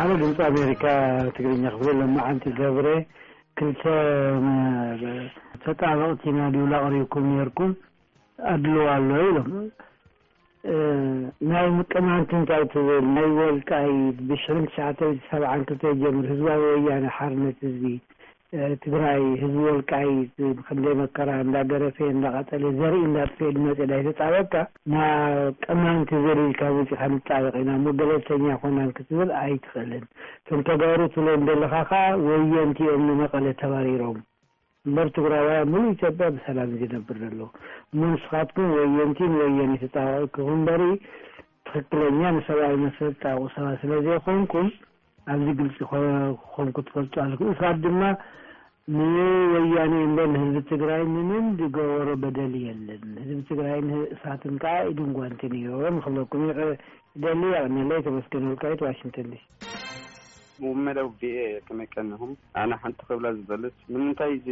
ኣነ ድምፂ ኣሜሪካ ትግርኛ ክፍሊ ሎማዓንቲ ገብረ ክልተ ተጣበቕቲ ናድውል ኣቕሪብኩም ነርኩም ኣድልዎ ኣሎ ኢሎም ናይ ምቅማንት እንታይ ትብል ናይ ወልቃይት ብሽሕን ትሽዓተ ሰብዓን ክልተ ጀምር ህዝባዊ ወያነ ሓርነት ህዝቢ ትግራይ ህዝቢ ወልቃይት ብክንደይ መከራ እንዳገረፌ እንዳቃፀሌ ዘርኢ እንዳጥፌሉ መፅዮ ዳይተፃበብካ ናብ ቅማንት ዘሊልካ መፂካ ንጣበቅ ኢና እሞ ገለልተኛ ኮናን ክትብል ኣይትክእልን እቶም ተጋሩ ትብሎም ደለካ ካዓ ወየንቲ እዮም ንመቀለ ተባሪሮም እምበር ትግራዋያ ሙሉእ ኢትዮጵያ ብሰላም እዩ ዝነብር ደሎ እሞ ንስካትኩም ወየንቲን ወየኔ ተጣበቂ ክኩን በሪ ትኽክለኛ ንሰብኣዊ መሰል ትጣብቑ ሰባት ስለዘይኮንኩም ኣብዚ ግልፂ ክኾንኩ ትፈልጡ ኣለኩም። ኢፋድ ድማ ንወያኔ እምበር ንህዝቢ ትግራይ ምንም ዝገበሮ በደል የለን። ህዝቢ ትግራይን ኢፋትን ከዓ ኢድን ጓንትን እዮም ክብለኩም ይደሊ። የቐንየለይ። ተመስገን ወልቃይት ዋሽንግተን ዲሲ። መደብ ቪኦኤ ከመይ ቀኒኹም ኣነ ሓንቲ ክብላ ዝደልት ንምንታይ እዚ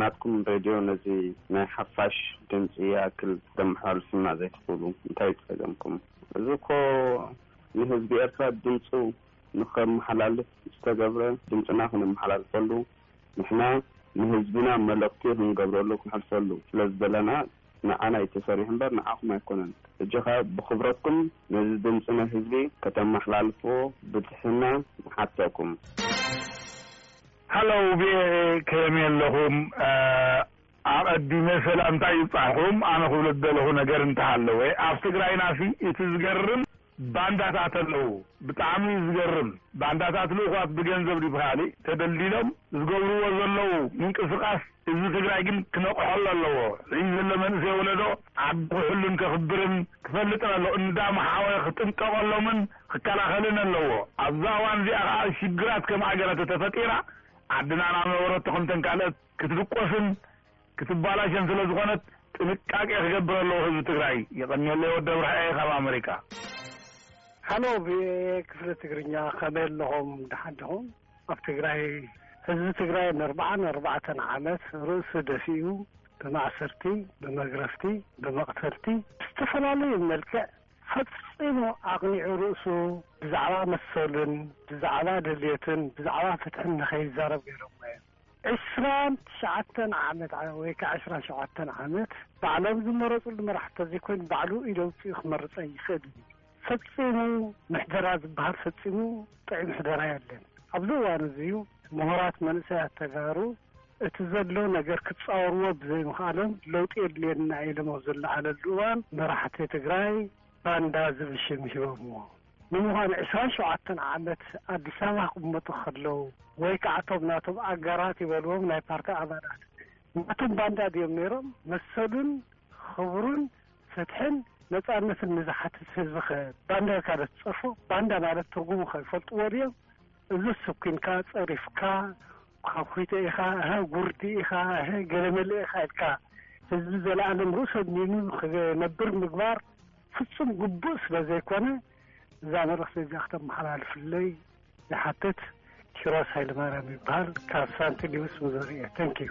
ናትኩም ሬድዮ ነዚ ናይ ሓፋሽ ድምጺ ይኣክል ክተመሓላልፉልና ዘይትኽእሉ እንታይ ጸገምኩም እዚ እኮ ንህዝቢ ኤርትራ ድምጹ ንኸመሓላልፍ ዝተገብረ ድምጽና ክነመሓላልፈሉ ንሕና ንህዝብና መልእኽቲ ክንገብረሉ ክንሕልፈሉ ስለዝደለና ንዓና እዩ ተሰሪሑ እምበር ንዓኹም ኣይኮነን ሕጂ ከ ብኽብረትኩም ነዚ ድምጺ ናይ ህዝቢ ከተማሓላልፉ ብትሕትና ንሓተኩም። Hallo ቪኦኤ ከመይ ኣለኹም ኣቐዲመ ሰላምታይ ይብጻሕኹም ኣነ ክብሎ ዝደለኹ ነገር እንተሃለወ ኣብ ትግራይናሲ እቲ ዝገርም ባንዳታት ኣለዉ ብጣዕሚ እዩ ዝገርም ባንዳታት ልእኳት ብገንዘብ ድዩ ብካሊእ ተደልዲሎም ዝገብርዎ ዘለዉ ምንቅስቃስ ህዝቢ ትግራይ ግን ክነቅሐሉ ኣለዎ ሕዚ ዘሎ መንእሰይ ወለዶ ዓዱ ክሕሉን ከክብርን ክፈልጥን ኣለዎ እንዳመሓወረ ክጥንቀቀሎምን ክከላከልን ኣለዎ ኣብዛ እዋን እዚኣ ከዓ ሽግራት ከም ኣገረ ተተፈጢራ ዓድና ናብ ነበረቶ ከምተን ካልኦት ክትድቆስን ክትባላሸን ስለዝኾነት ጥንቃቄ ክገብር ኣለዎ ህዝቢ ትግራይ። የቐንየለይ ወዲ ኣብርሃየ ካብ ኣመሪካ። ሃሎ ቪኦኤ ክፍሊ ትግርኛ ከመይ ኣለኹም ደሓን ዲኹም ኣብ ትግራይ ህዝቢ ትግራይ ንኣርብዓን ኣርባዕተን ዓመት ርእሱ ደፊኡ ብማእሰርቲ ብመግረፍቲ ብመቕተልቲ ብዝተፈላለዩ መልክዕ ፈፂሙ ኣቕኒዑ ርእሱ ብዛዕባ መሰሉን ብዛዕባ ድልየቱን ብዛዕባ ፍትሕን ንኸይዛረብ ገይሮምዎ እዮም ዕስራን ትሽዓተን ዓመት ዓ ወይ ከኣ ዕስራን ሸውዓተን ዓመት ባዕሎም ዝመረጽሉ መራሕቲ ተዘይኮይኑ ባዕሉ ኢድ ኣውጺኡ ክመርጽ ኣይኽእልን እዩ። ፈጺሙ ምሕደራ ዝበሃል ፈጺሙ ጥዑይ ምሕደራ የለን። ኣብዚ እዋን እዚ እዩ ምሁራት መንእሰያት ተጋሩ እቲ ዘሎ ነገር ክጻወርዎ ብዘይምኽኣሎም ለውጢ የድልየና ኢሎም ኣብ ዝለዓለሉ እዋን መራሕቲ ትግራይ ባንዳ ዝብል ሽም ሂቦምዎ። ንምዃኑ ዕስራን ሸውዓተን ዓመት ኣዲስ ኣበባ ክቕመጡ ከለዉ ወይ ከዓ እቶም ናቶም ኣጋራት ይበልዎም ናይ ፓርቲ ኣባላት ናቶም ባንዳ ድዮም ነይሮም? መሰሉን ኽብሩን ፍትሕን ነፃነትን ንዝሓትት ህዝቢ ከ ባንዳ ኢልካ ዶ ትፀርፎ? ባንዳ ማለት ትርጉሙ ከ ይፈልጥዎ ድዮም? እዙስ ስኲንካ፣ ፀሪፍካ፣ ዃዂቶ ኢኻ፣ እህ ጉርዲ ኢኻ፣ እህ ገለመለ ኢኻ ኢልካ ህዝቢ ዘለኣለም ርእሱ ኣድኒኑ ኽነብር ምግባር ፍጹም ግቡእ ስለ ዘይኮነ እዛ መልእኽቲ እዚኣ ክተመሓላልፍለይ ይሓትት ኪሮስ ሃይለማርያም ይበሃል ካብ ሳንቲ ሊውስ ሚዙሪ እየ ተንኪዩ።